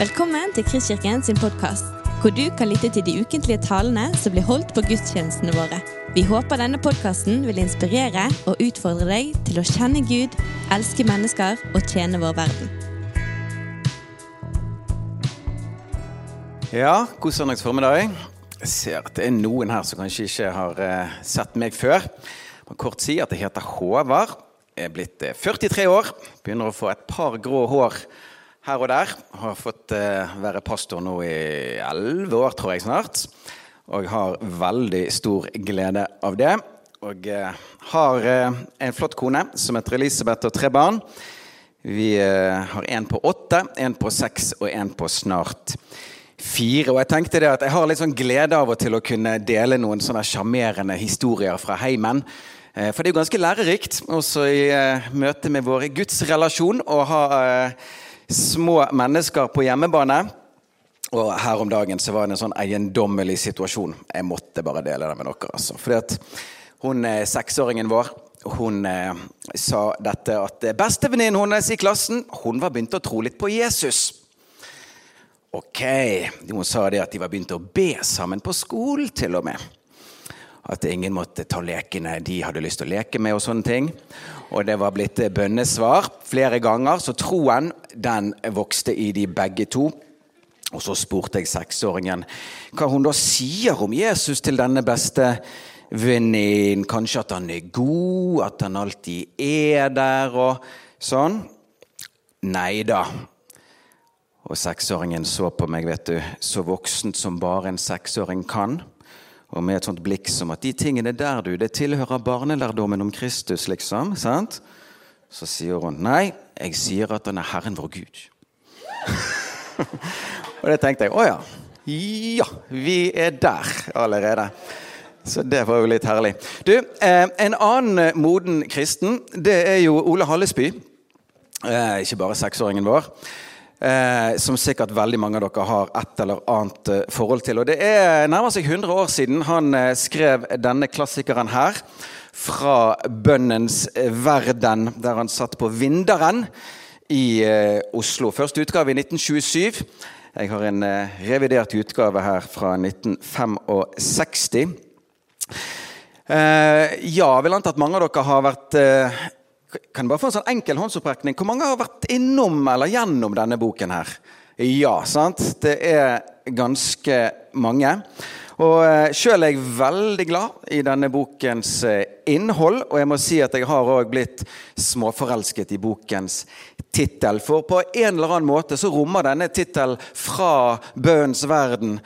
Velkommen til Kristkirken sin podkast, hvor du kan lytte til de ukentlige talene som blir holdt på gudstjenestene våre. Vi håper denne podkasten vil inspirere og utfordre deg til å kjenne Gud, elske mennesker og tjene vår verden. Ja, god søndags formiddag. Jeg ser at det er noen her som kanskje ikke har eh, sett meg før. Jeg må kort si at jeg heter Håvard. Jeg er blitt eh, 43 år. Begynner å få et par grå hår her og der. Har fått uh, være pastor nå i elleve år, tror jeg snart. Og har veldig stor glede av det. Og uh, har uh, en flott kone som heter Elisabeth, og tre barn. Vi har en på åtte, en på seks og en på snart fire. Og jeg tenkte det at jeg har litt sånn glede av og til å kunne dele noen sånne sjarmerende historier fra heimen. For det er jo ganske lærerikt, også i møte med vår gudsrelasjon, å ha små mennesker på hjemmebane. Og her om dagen så var det en sånn eiendommelig situasjon. Jeg måtte bare dele det med dere. altså. Fordi at hun eh, seksåringen vår hun eh, sa dette at bestevenninnen hennes i klassen hun var begynt å tro litt på Jesus. Ok, Hun sa det at de var begynt å be sammen på skolen, til og med. At ingen måtte ta lekene de hadde lyst til å leke med. Og sånne ting. Og det var blitt bønnesvar flere ganger, så troen den vokste i de begge to. Og så spurte jeg seksåringen hva hun da sier om Jesus til denne beste venninnen. Kanskje at han er god, at han alltid er der og sånn. Nei da. Og seksåringen så på meg, vet du, så voksent som bare en seksåring kan. Og med et sånt blikk som at de tingene der, du, det tilhører barnelærdommen om Kristus, liksom. sant? Så sier hun nei, jeg sier at han er Herren vår Gud. og det tenkte jeg å ja. Ja, vi er der allerede. Så det var jo litt herlig. Du, eh, En annen moden kristen, det er jo Ole Hallesby. Eh, ikke bare seksåringen vår. Eh, som sikkert veldig mange av dere har et eller annet eh, forhold til. Og Det er nærmer seg 100 år siden han eh, skrev denne klassikeren her. Fra bønnens verden, der han satt på Vinderen i eh, Oslo. Første utgave i 1927. Jeg har en eh, revidert utgave her fra 1965. Eh, ja, vil anta at mange av dere har vært Kan jeg bare få en sånn enkel håndsopprekning? Hvor mange har vært innom eller gjennom denne boken her? Ja, sant? Det er ganske mange. Og Sjøl er jeg veldig glad i denne bokens innhold, og jeg må si at jeg har òg blitt småforelsket i bokens tittel. For på en eller annen måte så rommer denne tittelen 'Fra bønnens verden'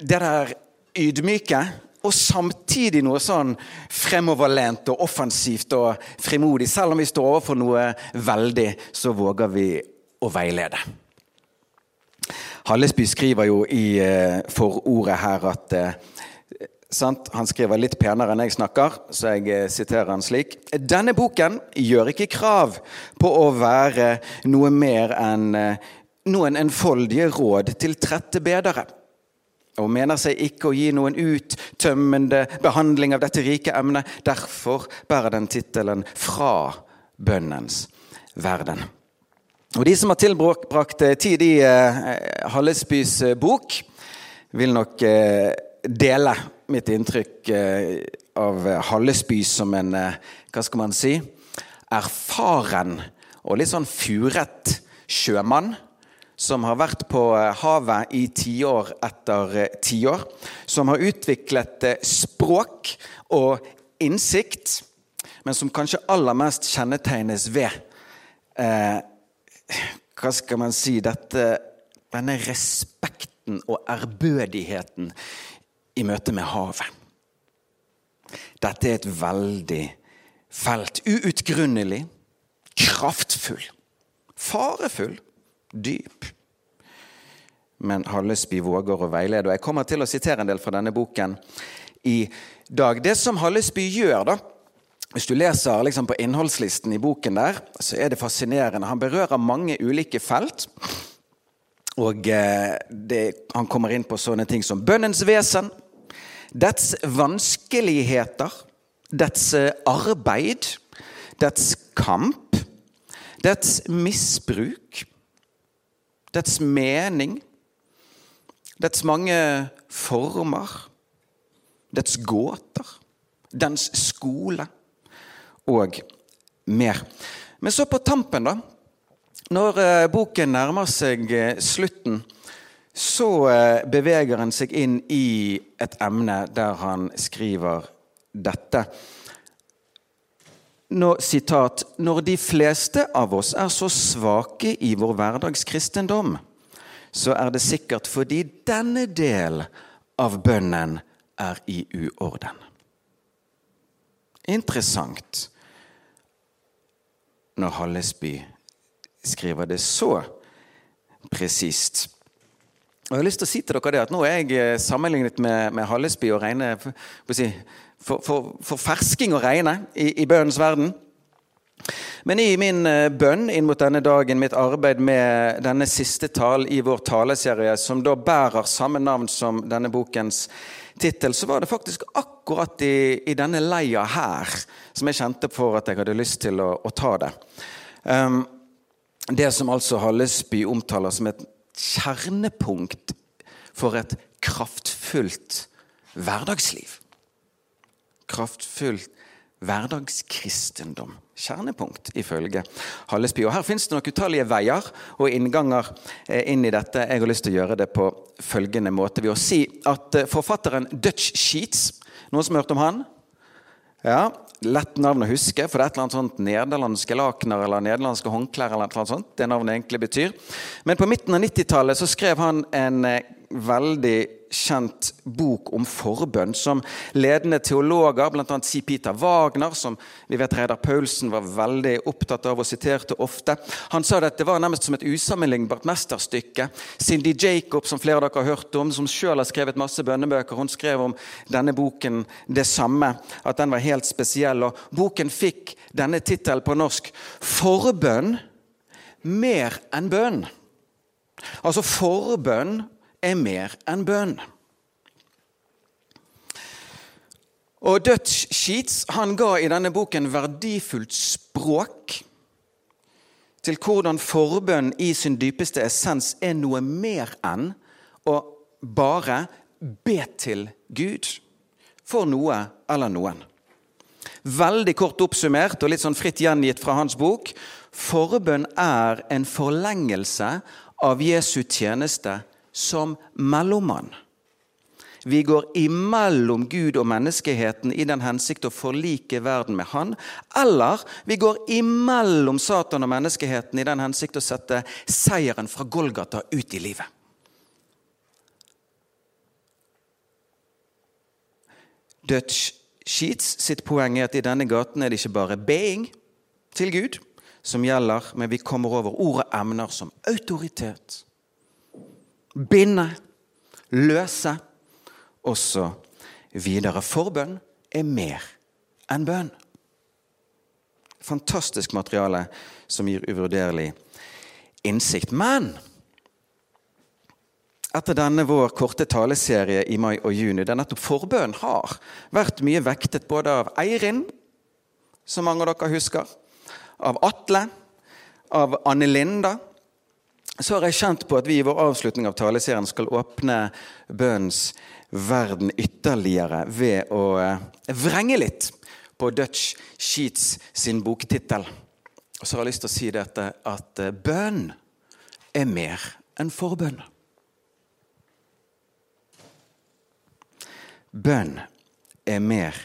det der ydmyke. Og samtidig noe sånn fremoverlent og offensivt og frimodig. Selv om vi står overfor noe veldig, så våger vi å veilede. Hallesby skriver jo i eh, forordet her at eh, Sant? Han skriver litt penere enn jeg snakker, så jeg eh, siterer han slik. Denne boken gjør ikke krav på å være noe mer enn noen enfoldige råd til trette bedere. Og mener seg ikke å gi noen uttømmende behandling av dette rike emnet. Derfor bærer den tittelen 'Fra bønnens verden'. Og De som har tilbrakt tid i uh, Hallesbys bok, vil nok dele mitt inntrykk eh, av Hallesby som en eh, hva skal man si, erfaren og litt sånn furet sjømann. Som har vært på eh, havet i tiår etter tiår. Som har utviklet språk og innsikt, men som kanskje aller mest kjennetegnes ved eh, Hva skal man si dette, Denne respekten og ærbødigheten i møte med havet. Dette er et veldig felt. Uutgrunnelig, kraftfull, farefull, dyp. Men Hallesby våger å veilede. Og Jeg kommer til å sitere en del fra denne boken i dag. Det som Hallesby gjør, da, hvis du leser liksom på innholdslisten i boken der, så er det fascinerende. Han berører mange ulike felt. Og eh, det, Han kommer inn på sånne ting som bønnens vesen, dets vanskeligheter, dets eh, arbeid, dets kamp, dets misbruk, dets mening, dets mange former, dets gåter, dens skole og mer. Men så på tampen, da, når eh, boken nærmer seg eh, slutten, så eh, beveger han seg inn i et emne der han skriver dette. Når, sitat, når de fleste av oss er så svake i vår hverdagskristendom, så er det sikkert fordi denne del av bønnen er i uorden. Interessant når Hallesby skriver det så presist. Og jeg har lyst til å si til dere det at Nå er jeg eh, sammenlignet med, med Hallesby og regne for, for, for, fersking å regne i, i bønnens verden. Men i min eh, bønn inn mot denne dagen, mitt arbeid med denne siste talen i vår taleserie, som da bærer samme navn som denne bokens tittel, så var det faktisk akkurat i, i, denne leia her som jeg kjente for at jeg hadde lyst til å, å ta det. Um, det som altså Hallesby omtaler som et kjernepunkt for et kraftfullt hverdagsliv. Kraftfullt hverdagskristendom. Kjernepunkt, ifølge Hallesby. Og Her finnes det nok utallige veier og innganger eh, inn i dette. Jeg har lyst til å gjøre det på følgende måte ved å si at eh, forfatteren Dutch Sheets Noen som har hørt om han? Ja, Lett navn å huske, for det er et eller annet sånt nederlandske lakener eller nederlandske håndklær. eller noe sånt, det navnet egentlig betyr. Men på midten av 90-tallet så skrev han en eh, veldig kjent bok om forbønn, som ledende teologer, bl.a. C. Peter Wagner, som vi vet Reidar Paulsen var veldig opptatt av og siterte ofte, han sa at det var nærmest som et usammenlignbart mesterstykke. Cindy Jacob, som flere av dere har hørt om, som sjøl har skrevet masse bønnebøker, hun skrev om denne boken det samme, at den var helt spesiell. Og boken fikk denne tittelen på norsk 'Forbønn mer enn bønn'. Altså forbønn er mer enn bønn. Og Dutch Sheets han ga i denne boken verdifullt språk til hvordan forbønn i sin dypeste essens er noe mer enn å bare be til Gud for noe eller noen. Veldig kort oppsummert og litt sånn fritt gjengitt fra hans bok forbønn er en forlengelse av Jesu tjeneste som mellommann. Vi går imellom Gud og menneskeheten i den hensikt å forlike verden med Han. Eller vi går imellom Satan og menneskeheten i den hensikt å sette seieren fra Golgata ut i livet. Dutch Sheets sitt poeng er at i denne gaten er det ikke bare being til Gud som gjelder, men vi kommer over ord og emner som autoritet, binde, løse osv. Forbønn er mer enn bønn. Fantastisk materiale som gir uvurderlig innsikt. Men etter denne vår korte taleserie i mai og juni, der nettopp forbønn har vært mye vektet både av Eirin, som mange av dere husker, av Atle, av Anne Linda, så har jeg kjent på at vi i vår avslutning av taleserien skal åpne bønnens verden ytterligere ved å eh, vrenge litt på Dutch Sheets sin boktittel. Og så har jeg lyst til å si dette at eh, bønn er mer enn forbønn. Bønn er mer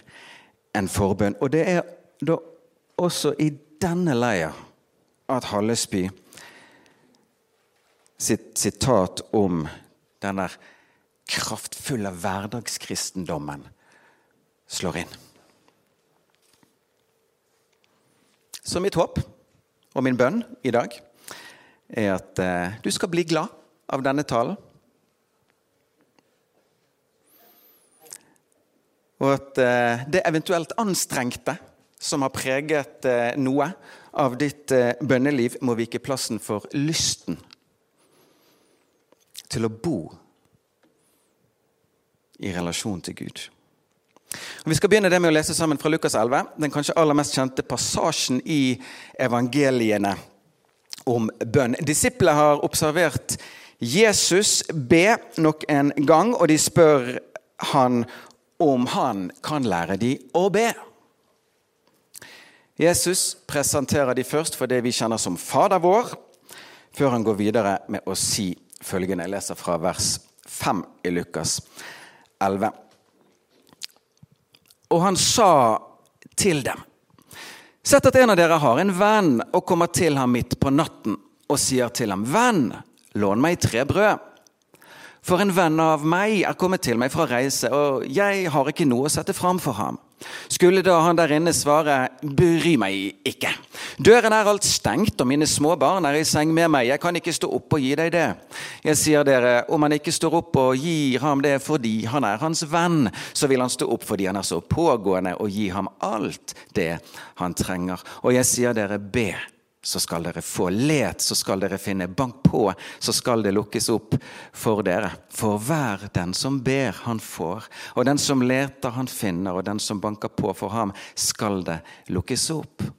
enn forbønn. Og det er da også i denne leia at Hallesby sitt sitat om den der kraftfulle hverdagskristendommen slår inn. Så mitt håp og min bønn i dag er at eh, du skal bli glad av denne talen. Og at eh, det eventuelt anstrengte som har preget eh, noe av ditt bønneliv, må vike plassen for lysten til å bo i relasjon til Gud. Og vi skal begynne det med å lese sammen fra Lukas 11, den kanskje aller mest kjente passasjen i evangeliene. om bønn. Disiplene har observert Jesus be nok en gang, og de spør han om han kan lære dem å be. Jesus presenterer de først for det vi kjenner som Fader vår, før han går videre med å si følgende. Jeg leser fra vers 5 i Lukas 11. Og han sa til dem Sett at en av dere har en venn og kommer til ham midt på natten og sier til ham, 'Venn, lån meg tre brød.' For en venn av meg er kommet til meg fra reise, og jeg har ikke noe å sette fram for ham. Skulle da han der inne svare 'bry meg ikke'. Døren er alt stengt, og mine små barn er i seng med meg. Jeg kan ikke stå opp og gi deg det. Jeg sier dere, om han ikke står opp og gir ham det fordi han er hans venn, så vil han stå opp fordi han er så pågående og gi ham alt det han trenger. Og jeg sier dere, be så skal dere få. Let, så skal dere finne. Bank på, så skal det lukkes opp for dere. For hver den som ber, han får. Og den som leter, han finner. Og den som banker på for ham, skal det lukkes opp.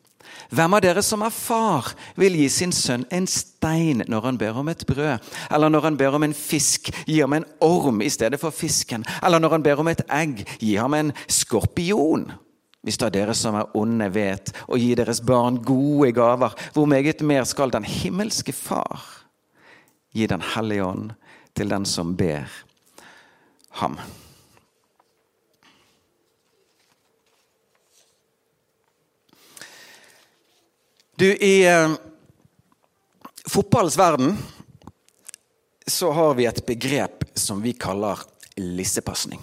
Hvem av dere som er far, vil gi sin sønn en stein når han ber om et brød? Eller når han ber om en fisk, gi ham en orm i stedet for fisken? Eller når han ber om et egg, gi ham en skorpion? Hvis da dere som er onde, vet å gi deres barn gode gaver, hvor meget mer skal den himmelske Far gi Den hellige ånd til den som ber ham? Du, i eh, fotballens verden så har vi et begrep som vi kaller lissepasning.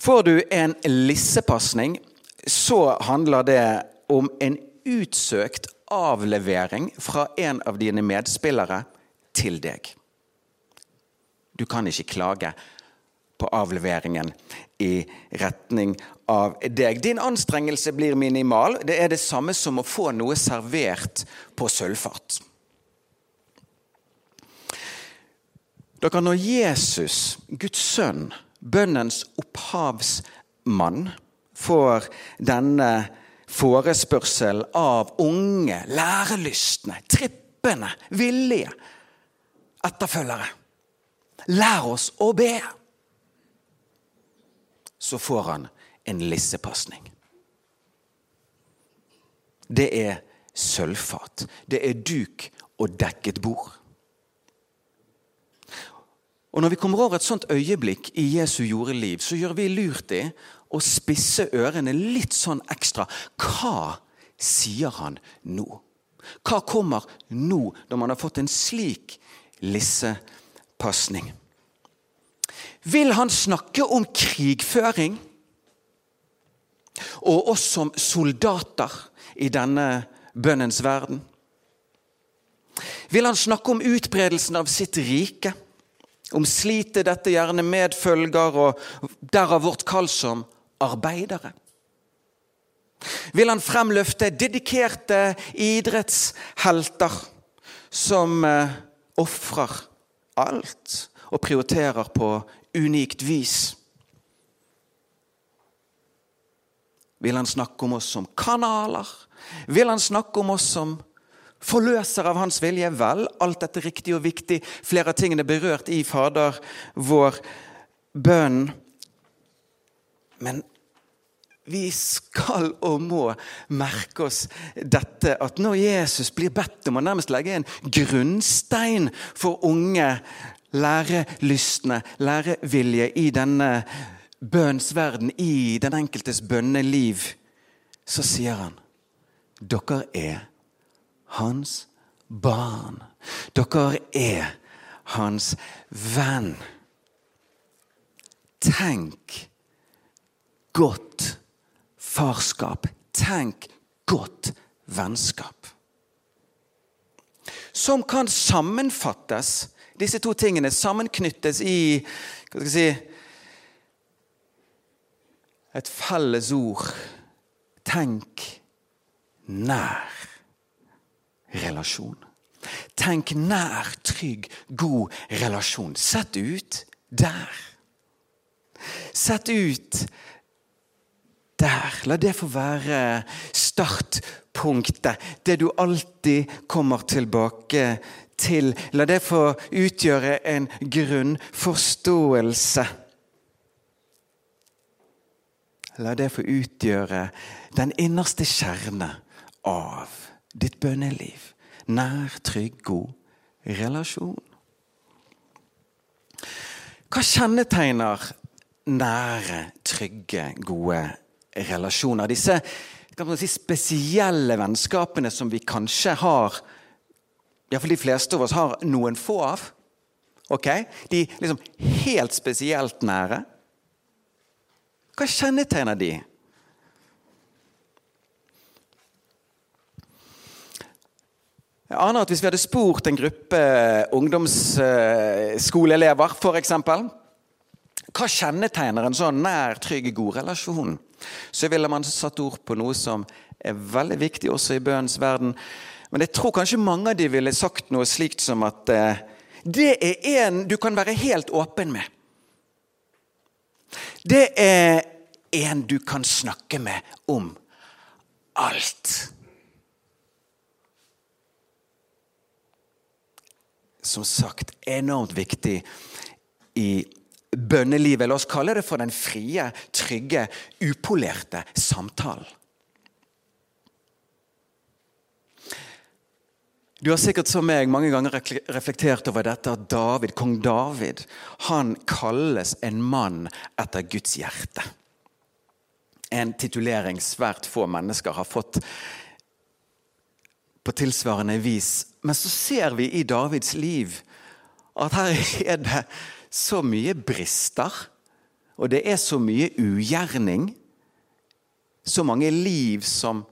Får du en lissepasning, så handler det om en utsøkt avlevering fra en av dine medspillere til deg. Du kan ikke klage på avleveringen i retning av deg. Din anstrengelse blir minimal. Det er det samme som å få noe servert på sølvfart. Dere, når Jesus, Guds sønn, bønnens opphavsmann får denne forespørsel av unge, lærelystne, trippende, villige etterfølgere. Lær oss å be! Så får han en lissepasning. Det er sølvfat. Det er duk og dekket bord. Og Når vi kommer over et sånt øyeblikk i Jesu jordeliv, så gjør vi lurt i å spisse ørene litt sånn ekstra. Hva sier han nå? Hva kommer nå, når man har fått en slik lissepasning? Vil han snakke om krigføring? Og oss som soldater i denne bønnens verden? Vil han snakke om utbredelsen av sitt rike? Om slitet dette gjerne medfølger, og derav vårt kall som arbeidere. Vil han fremløfte dedikerte idrettshelter som eh, ofrer alt og prioriterer på unikt vis? Vil han snakke om oss som kanaler? Vil han snakke om oss som Forløser av hans vilje. Vel, alt dette riktig og viktig. Flere av tingene berørt i Fader vår bønn. Men vi skal og må merke oss dette at når Jesus blir bedt om å nærmest legge en grunnstein for unge lærelystne, lærevilje i denne bønnsverden, i den enkeltes bønneliv, så sier han dere er hans barn. Dere er hans venn. Tenk godt farskap. Tenk godt vennskap. Som kan sammenfattes, disse to tingene sammenknyttes i hva skal jeg si, et felles ord. Tenk nær relasjon. Tenk nær, trygg, god relasjon. Sett ut der. Sett ut der. La det få være startpunktet. Det du alltid kommer tilbake til. La det få utgjøre en grunnforståelse. La det få utgjøre den innerste kjerne av ditt bønneliv. Nær, trygg, god relasjon. Hva kjennetegner nære, trygge, gode relasjoner? Disse si, spesielle vennskapene som vi kanskje har Iallfall de fleste av oss har noen få av. Ok? De liksom helt spesielt nære. Hva kjennetegner de? Jeg aner at Hvis vi hadde spurt en gruppe ungdomsskoleelever f.eks. Hva kjennetegner en sånn nær, trygg, god relasjon? Så ville man satt ord på noe som er veldig viktig også i bønnens verden. Men jeg tror kanskje mange av de ville sagt noe slikt som at eh, det er en du kan være helt åpen med. Det er en du kan snakke med om alt. Som sagt enormt viktig i bønnelivet. La oss kalle det for den frie, trygge, upolerte samtalen. Du har sikkert som meg mange ganger reflektert over dette at David, kong David han kalles en mann etter Guds hjerte. En titulering svært få mennesker har fått på tilsvarende vis. Men så ser vi i Davids liv at her er det så mye brister. Og det er så mye ugjerning. Så mange liv som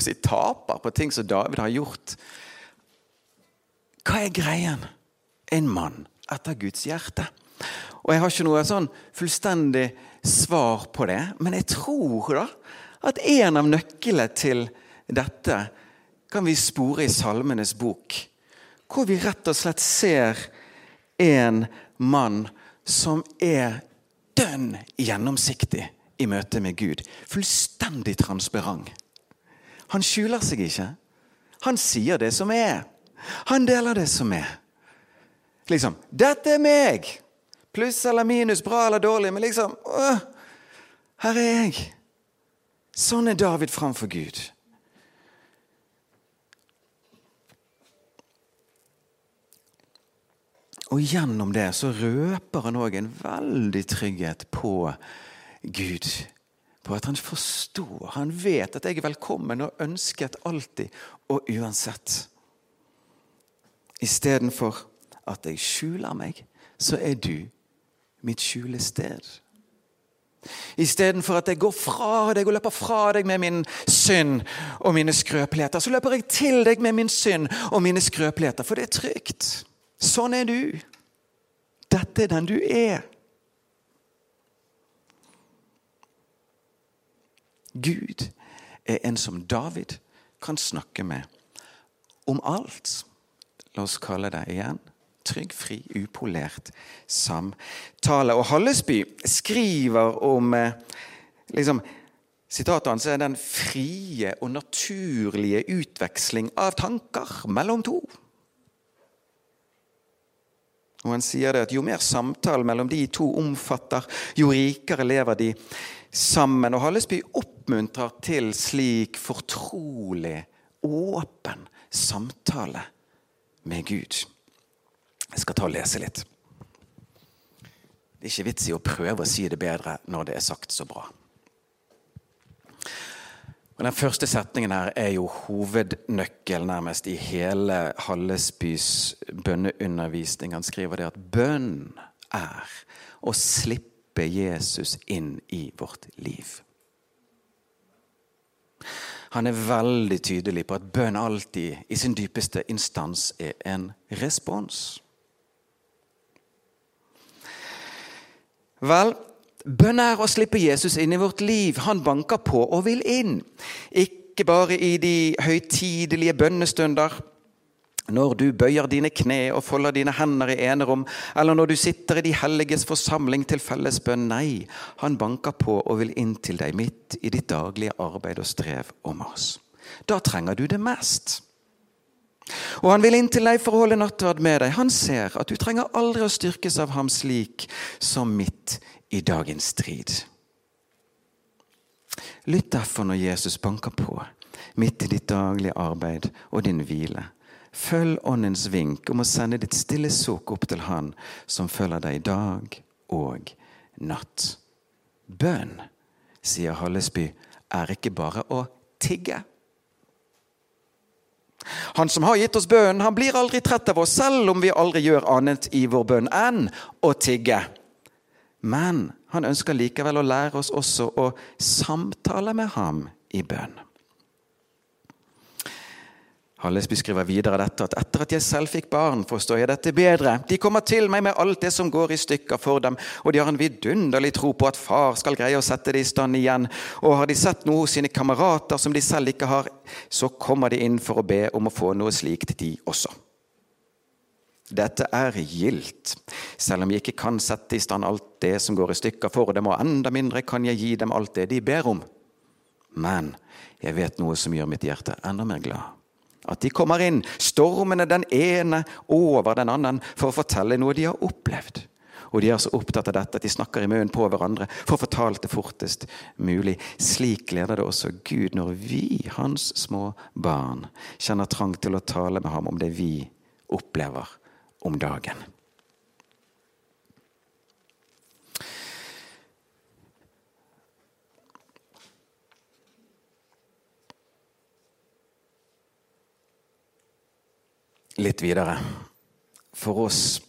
si, taper på ting som David har gjort. Hva er greien? En mann etter Guds hjerte. Og Jeg har ikke noe sånn fullstendig svar på det, men jeg tror da at en av nøklene til dette kan vi spore i Salmenes bok, hvor vi rett og slett ser en mann som er dønn gjennomsiktig i møte med Gud. Fullstendig transparent. Han skjuler seg ikke. Han sier det som er. Han deler det som er. Liksom 'Dette er meg!' Pluss eller minus, bra eller dårlig. Men liksom øh, Her er jeg. Sånn er David framfor Gud. Og gjennom det så røper han òg en veldig trygghet på Gud. På at han forstår, han vet at jeg er velkommen og ønsket alltid og uansett. Istedenfor at jeg skjuler meg, så er du mitt skjulested. Istedenfor at jeg går fra deg og løper fra deg med min synd og mine skrøpeligheter, så løper jeg til deg med min synd og mine skrøpeligheter, for det er trygt. Sånn er du. Dette er den du er. Gud er en som David kan snakke med om alt. La oss kalle det igjen trygg, fri, upolert samtale. Og Hallesby skriver om eh, liksom, Sitatet er den frie og naturlige utveksling av tanker mellom to. Og han sier det at Jo mer samtalen mellom de to omfatter, jo rikere lever de sammen. Og Hallesby oppmuntrer til slik fortrolig, åpen samtale med Gud. Jeg skal ta og lese litt. Det er ikke vits i å prøve å si det bedre når det er sagt så bra. Og Den første setningen her er jo hovednøkkel nærmest i hele Hallesbys bønneundervisning. Han skriver det at bønn er å slippe Jesus inn i vårt liv. Han er veldig tydelig på at bønn alltid i sin dypeste instans er en respons. Vel, Bønn er å slippe Jesus inn i vårt liv. Han banker på og vil inn. Ikke bare i de høytidelige bønnestunder, når du bøyer dine kne og folder dine hender i enerom, eller når du sitter i de helliges forsamling til fellesbønn. Nei, han banker på og vil inn til deg midt i ditt daglige arbeid og strev og mas. Da trenger du det mest. Og han vil inn til deg for å holde nattverd med deg. Han ser at du trenger aldri å styrkes av ham slik som midt i dagens strid. Lytt derfor når Jesus banker på, midt i ditt daglige arbeid og din hvile. Følg Åndens vink om å sende ditt stille sukk opp til Han som følger deg dag og natt. Bønn, sier Hallesby, er ikke bare å tigge. Han som har gitt oss bønnen, han blir aldri trett av oss, selv om vi aldri gjør annet i vår bønn enn å tigge. Men han ønsker likevel å lære oss også å samtale med ham i bønn. Hallesby skriver videre dette at etter at jeg selv fikk barn, forstår jeg dette bedre. De kommer til meg med alt det som går i stykker for dem, og de har en vidunderlig tro på at far skal greie å sette det i stand igjen. Og har de sett noe hos sine kamerater som de selv ikke har, så kommer de inn for å be om å få noe slikt, de også. Dette er gildt. Selv om jeg ikke kan sette i stand alt det som går i stykker for dem, og enda mindre kan jeg gi dem alt det de ber om. Men jeg vet noe som gjør mitt hjerte enda mer glad. At de kommer inn, stormende den ene over den andre, for å fortelle noe de har opplevd. Og de er så opptatt av dette at de snakker i munnen på hverandre for å fortale det fortest mulig. Slik gleder det også Gud når vi, hans små barn, kjenner trang til å tale med ham om det vi opplever om dagen. litt videre. For oss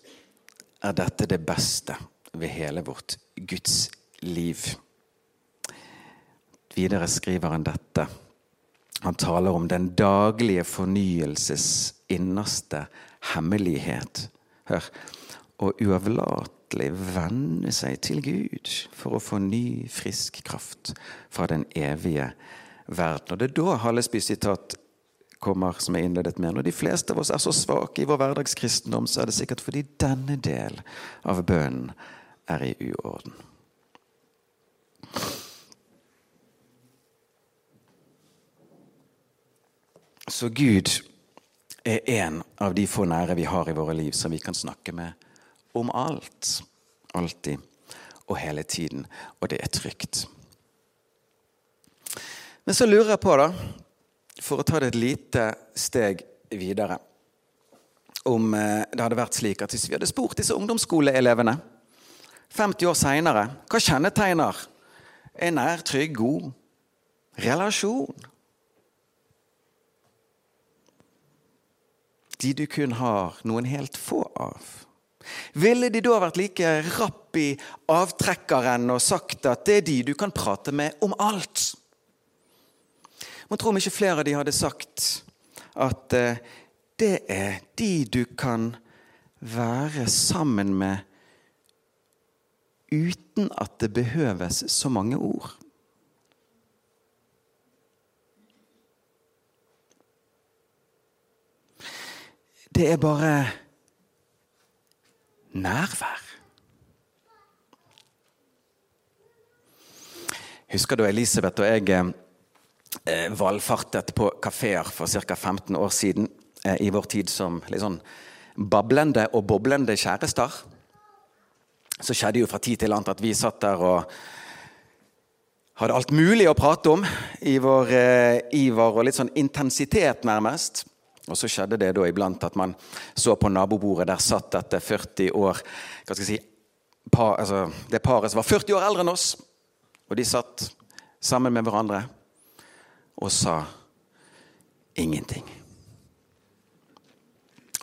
er dette det beste ved hele vårt Guds liv. Videre skriver han dette. Han taler om den daglige fornyelses innerste hemmelighet. Hør. Og uavlatelig venne seg til Gud for å få ny, frisk kraft fra den evige verden. Og Det er da Hallesby sitat kommer, som jeg innledet med. Når de fleste av oss er så svake i vår hverdagskristendom, så er det sikkert fordi denne del av bønnen er i uorden. Så Gud er en av de få nære vi har i våre liv, som vi kan snakke med om alt. Alltid og hele tiden. Og det er trygt. Men så lurer jeg på, da for å ta det et lite steg videre Om eh, det hadde vært slik at hvis vi hadde spurt disse ungdomsskoleelevene 50 år seinere hva kjennetegner en nær, trygg, god relasjon? De du kun har noen helt få av. Ville de da vært like rapp i avtrekkeren og sagt at det er de du kan prate med om alt? Mon tror om ikke flere av de hadde sagt at eh, det er de du kan være sammen med uten at det behøves så mange ord. Det er bare nærvær. Husker du Elisabeth og jeg eh, valfartet på kafeer for ca. 15 år siden, eh, i vår tid som litt sånn bablende og boblende kjærester. Så skjedde jo fra tid til annet at vi satt der og hadde alt mulig å prate om i vår eh, iver og litt sånn intensitet, nærmest. Og så skjedde det da iblant at man så på nabobordet. Der satt etter 40 år hva skal jeg si, par, altså, Det paret som var 40 år eldre enn oss. Og de satt sammen med hverandre og sa ingenting.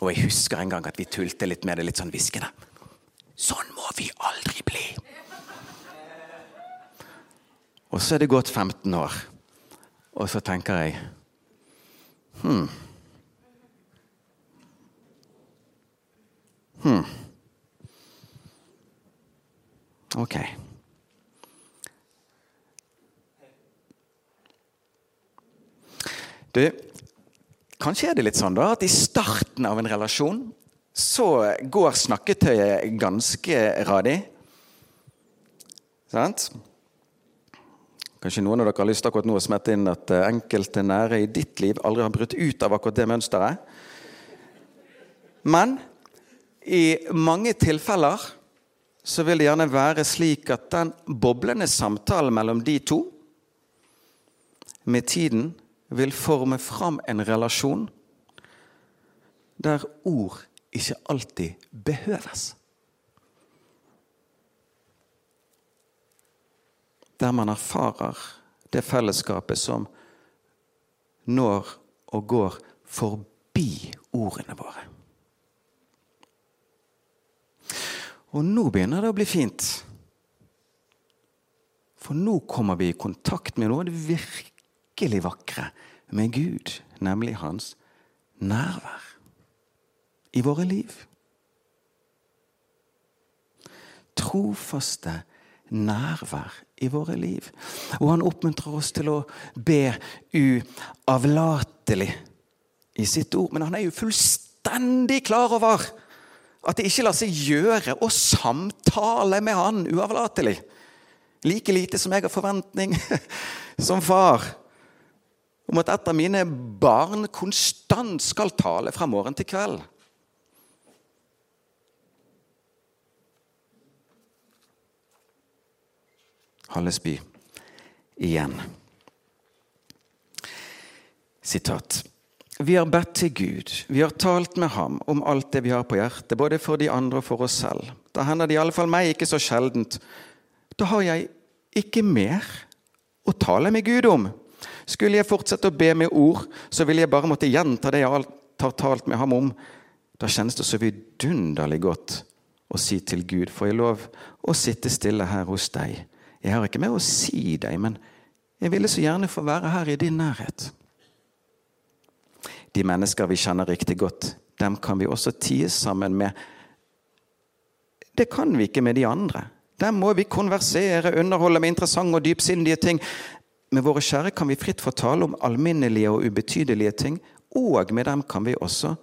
Og jeg husker en gang at vi tulte litt med det, litt sånn hviskende. Sånn må vi aldri bli! Og så er det gått 15 år, og så tenker jeg Hm. Hm. Ok. Du, kanskje er det litt sånn da, at i starten av en relasjon så går snakketøyet ganske radig. Sant? Kanskje noen av dere har lyst til akkurat nå å smette inn at eh, enkelte nære i ditt liv aldri har brutt ut av akkurat det mønsteret. Men i mange tilfeller så vil det gjerne være slik at den boblende samtalen mellom de to med tiden vil forme fram en relasjon der ord ikke alltid behøves. Der man erfarer det fellesskapet som når og går forbi ordene våre. Og nå begynner det å bli fint. For nå kommer vi i kontakt med noe av det virkelig vakre med Gud, nemlig hans nærvær i våre liv. Trofaste nærvær i våre liv. Og han oppmuntrer oss til å be uavlatelig i sitt ord. Men han er jo fullstendig klar over at det ikke lar seg gjøre å samtale med han uavlatelig. Like lite som jeg har forventning som far om at et av mine barn konstant skal tale fra morgen til kveld. Hallesby igjen. Sitat. Vi har bedt til Gud, vi har talt med ham om alt det vi har på hjertet, både for de andre og for oss selv. Da hender det iallfall meg ikke så sjeldent. Da har jeg ikke mer å tale med Gud om. Skulle jeg fortsette å be med ord, så ville jeg bare måtte gjenta det jeg har talt med ham om. Da kjennes det så vidunderlig godt å si til Gud, får jeg lov å sitte stille her hos deg. Jeg har ikke mer å si deg, men jeg ville så gjerne få være her i din nærhet. De mennesker vi kjenner riktig godt, dem kan vi også tie sammen med. Det kan vi ikke med de andre. Dem må vi konversere, underholde med interessante og dypsindige ting. Med våre kjære kan vi fritt få tale om alminnelige og ubetydelige ting, og med dem kan vi også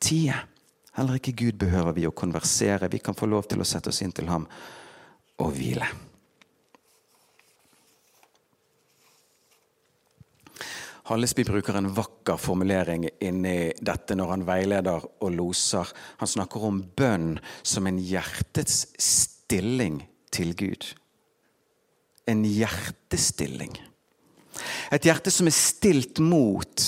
tie. Heller ikke Gud behøver vi å konversere. Vi kan få lov til å sette oss inn til ham og hvile. Hallesby bruker en vakker formulering inni dette når han veileder og loser. Han snakker om bønn som en hjertets stilling til Gud. En hjertestilling. Et hjerte som er stilt mot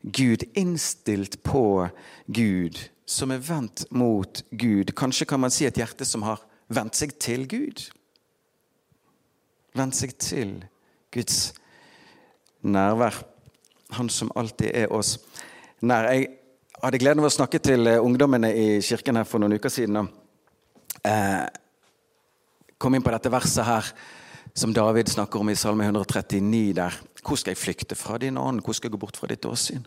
Gud, innstilt på Gud, som er vendt mot Gud. Kanskje kan man si et hjerte som har vendt seg til Gud. Vendt seg til Guds nærvær han som alltid er oss nær. Jeg hadde gleden av å snakke til eh, ungdommene i kirken her for noen uker siden. Og eh, kom inn på dette verset her som David snakker om i Salme 139. der. Hvor skal jeg flykte fra din ånd? Hvor skal jeg gå bort fra ditt åsyn?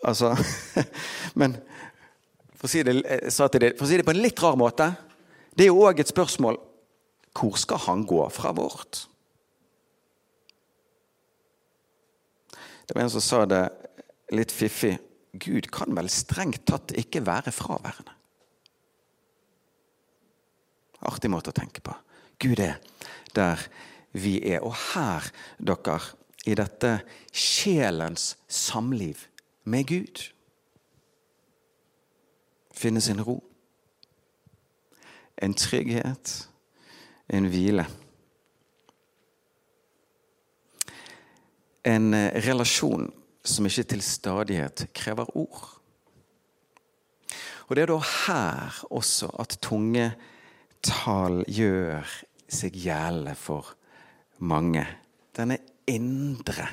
Altså Men for å, si det, det, for å si det på en litt rar måte Det er jo òg et spørsmål hvor skal han gå fra vårt? Det var en som sa det litt fiffig. Gud kan vel strengt tatt ikke være fraværende. Artig måte å tenke på. Gud er der vi er. Og her, dere, i dette sjelens samliv med Gud, finnes en ro. En trygghet, en hvile. En eh, relasjon som ikke til stadighet krever ord. Og Det er da her også at tungetall gjør seg gjeldende for mange. Denne indre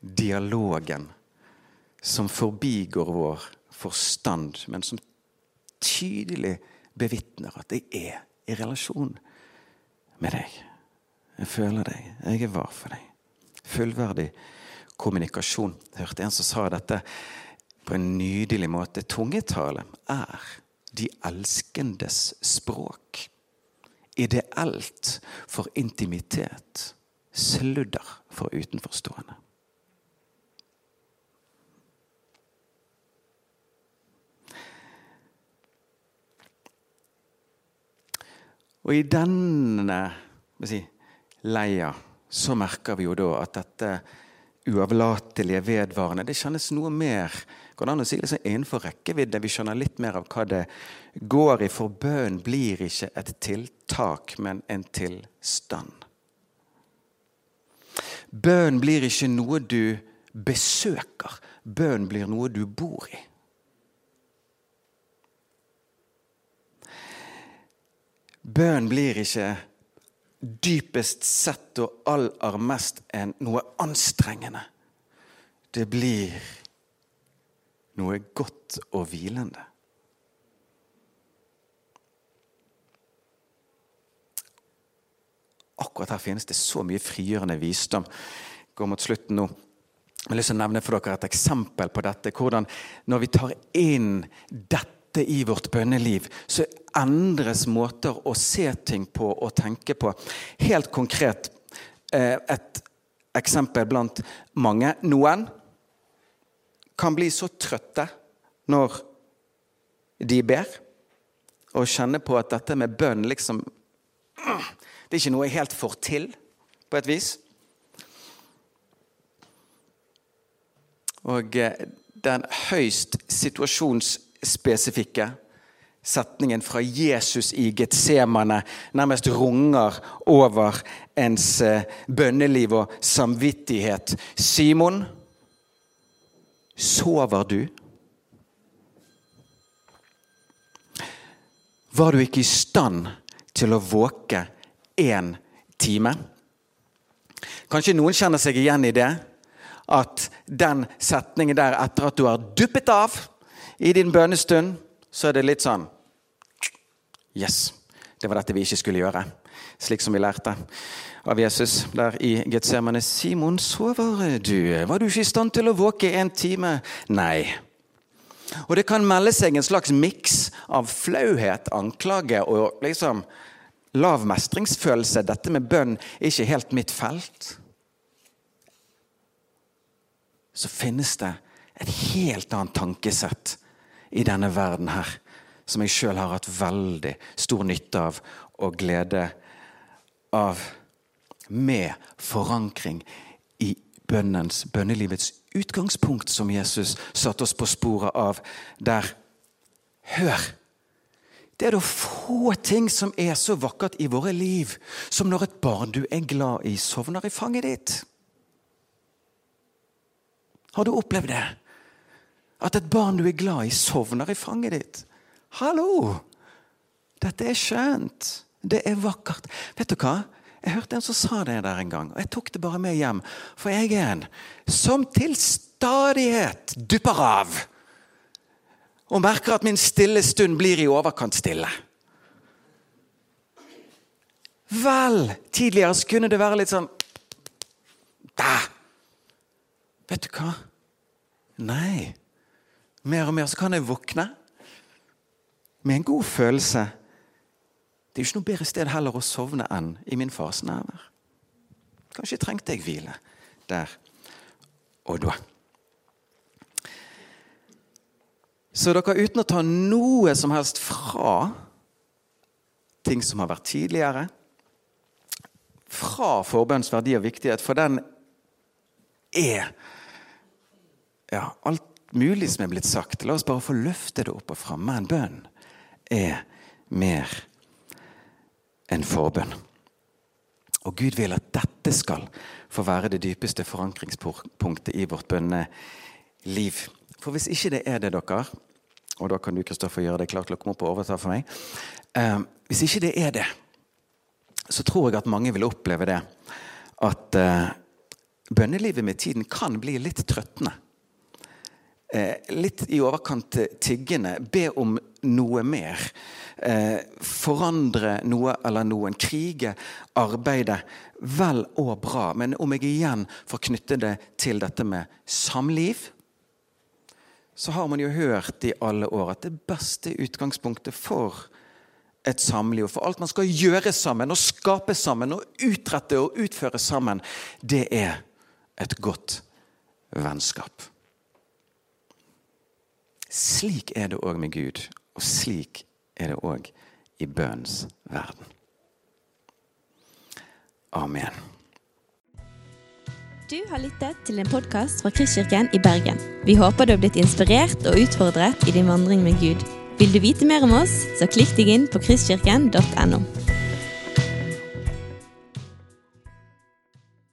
dialogen som forbigår vår forstand, men som tydelig bevitner at jeg er i relasjon med deg. Jeg føler deg. Jeg er var for deg. Fullverdig kommunikasjon. Jeg hørte en som sa dette på en nydelig måte. Tungetale er de elskendes språk. Ideelt for intimitet sludder for utenforstående. Og i denne si, leia så merker vi jo da at dette uavlatelige, vedvarende Det kjennes noe mer går det an å si liksom innenfor rekkevidde. Vi skjønner litt mer av hva det går i, for bønn blir ikke et tiltak, men en tilstand. Bønn blir ikke noe du besøker. Bønn blir noe du bor i. Bønn blir ikke dypest sett og aller mest enn noe anstrengende. Det blir noe godt og hvilende. Akkurat her finnes det så mye frigjørende visdom. Jeg Går mot slutten nå. Jeg har lyst til å nevne for dere et eksempel på dette. Hvordan når vi tar inn dette i vårt bønneliv, så endres måter å se ting på og tenke på. Helt konkret eh, et eksempel blant mange. Noen kan bli så trøtte når de ber, og kjenne på at dette med bønn liksom Det er ikke noe jeg helt får til, på et vis. Og eh, den høyst situasjons spesifikke setningen fra Jesus i Getsemane nærmest runger over ens eh, bønneliv og samvittighet. Simon, sover du? Var du ikke i stand til å våke én time? Kanskje noen kjenner seg igjen i det? At den setningen der, etter at du har duppet av i din bønnestund så er det litt sånn Yes, det var dette vi ikke skulle gjøre. Slik som vi lærte av Jesus der i Getsemane. Simon, sover du? Var du ikke i stand til å våke en time? Nei. Og det kan melde seg en slags miks av flauhet, anklage og liksom lav mestringsfølelse. Dette med bønn er ikke helt mitt felt. Så finnes det et helt annet tankesett i denne verden her, som jeg sjøl har hatt veldig stor nytte av og glede av, med forankring i bønnens, bønnelivets utgangspunkt, som Jesus satte oss på sporet av der. Hør! Det er da få ting som er så vakkert i våre liv som når et barn du er glad i, sovner i fanget ditt. Har du opplevd det? At et barn du er glad i, sovner i fanget ditt. Hallo! Dette er skjønt. Det er vakkert. Vet du hva? Jeg hørte en som sa det der en gang, og jeg tok det bare med hjem. For jeg er en som til stadighet dupper av. Og merker at min stille stund blir i overkant stille. Vel, tidligere så kunne det være litt sånn Da! Vet du hva? Nei. Mer og mer så kan jeg våkne med en god følelse. Det er jo ikke noe bedre sted heller å sovne enn i min fars nærvær. Kanskje trengte jeg hvile der og da. Så dere, uten å ta noe som helst fra ting som har vært tidligere, fra forbønns verdi og viktighet, for den er ja, alt mulig som er blitt sagt. La oss bare få løfte det opp og fram. Men bønn er mer enn forbønn. Og Gud vil at dette skal få være det dypeste forankringspunktet i vårt bønneliv. For hvis ikke det er det, dere, og da kan du Kristoffer, gjøre det klart komme opp og overta for meg eh, Hvis ikke det er det, så tror jeg at mange vil oppleve det at eh, bønnelivet med tiden kan bli litt trøttende. Eh, litt i overkant tiggende. Be om noe mer. Eh, forandre noe eller noen. Krige, arbeide. Vel og bra. Men om jeg igjen får knytte det til dette med samliv, så har man jo hørt i alle år at det beste utgangspunktet for et samliv, for alt man skal gjøre sammen og skape sammen og utrette og utføre sammen, det er et godt vennskap. Slik er det òg med Gud, og slik er det òg i bønnens verden. Amen. Du har lyttet til en podkast fra Kristkirken i Bergen. Vi håper du har blitt inspirert og utfordret i din vandring med Gud. Vil du vite mer om oss, så klikk deg inn på kristkirken.no.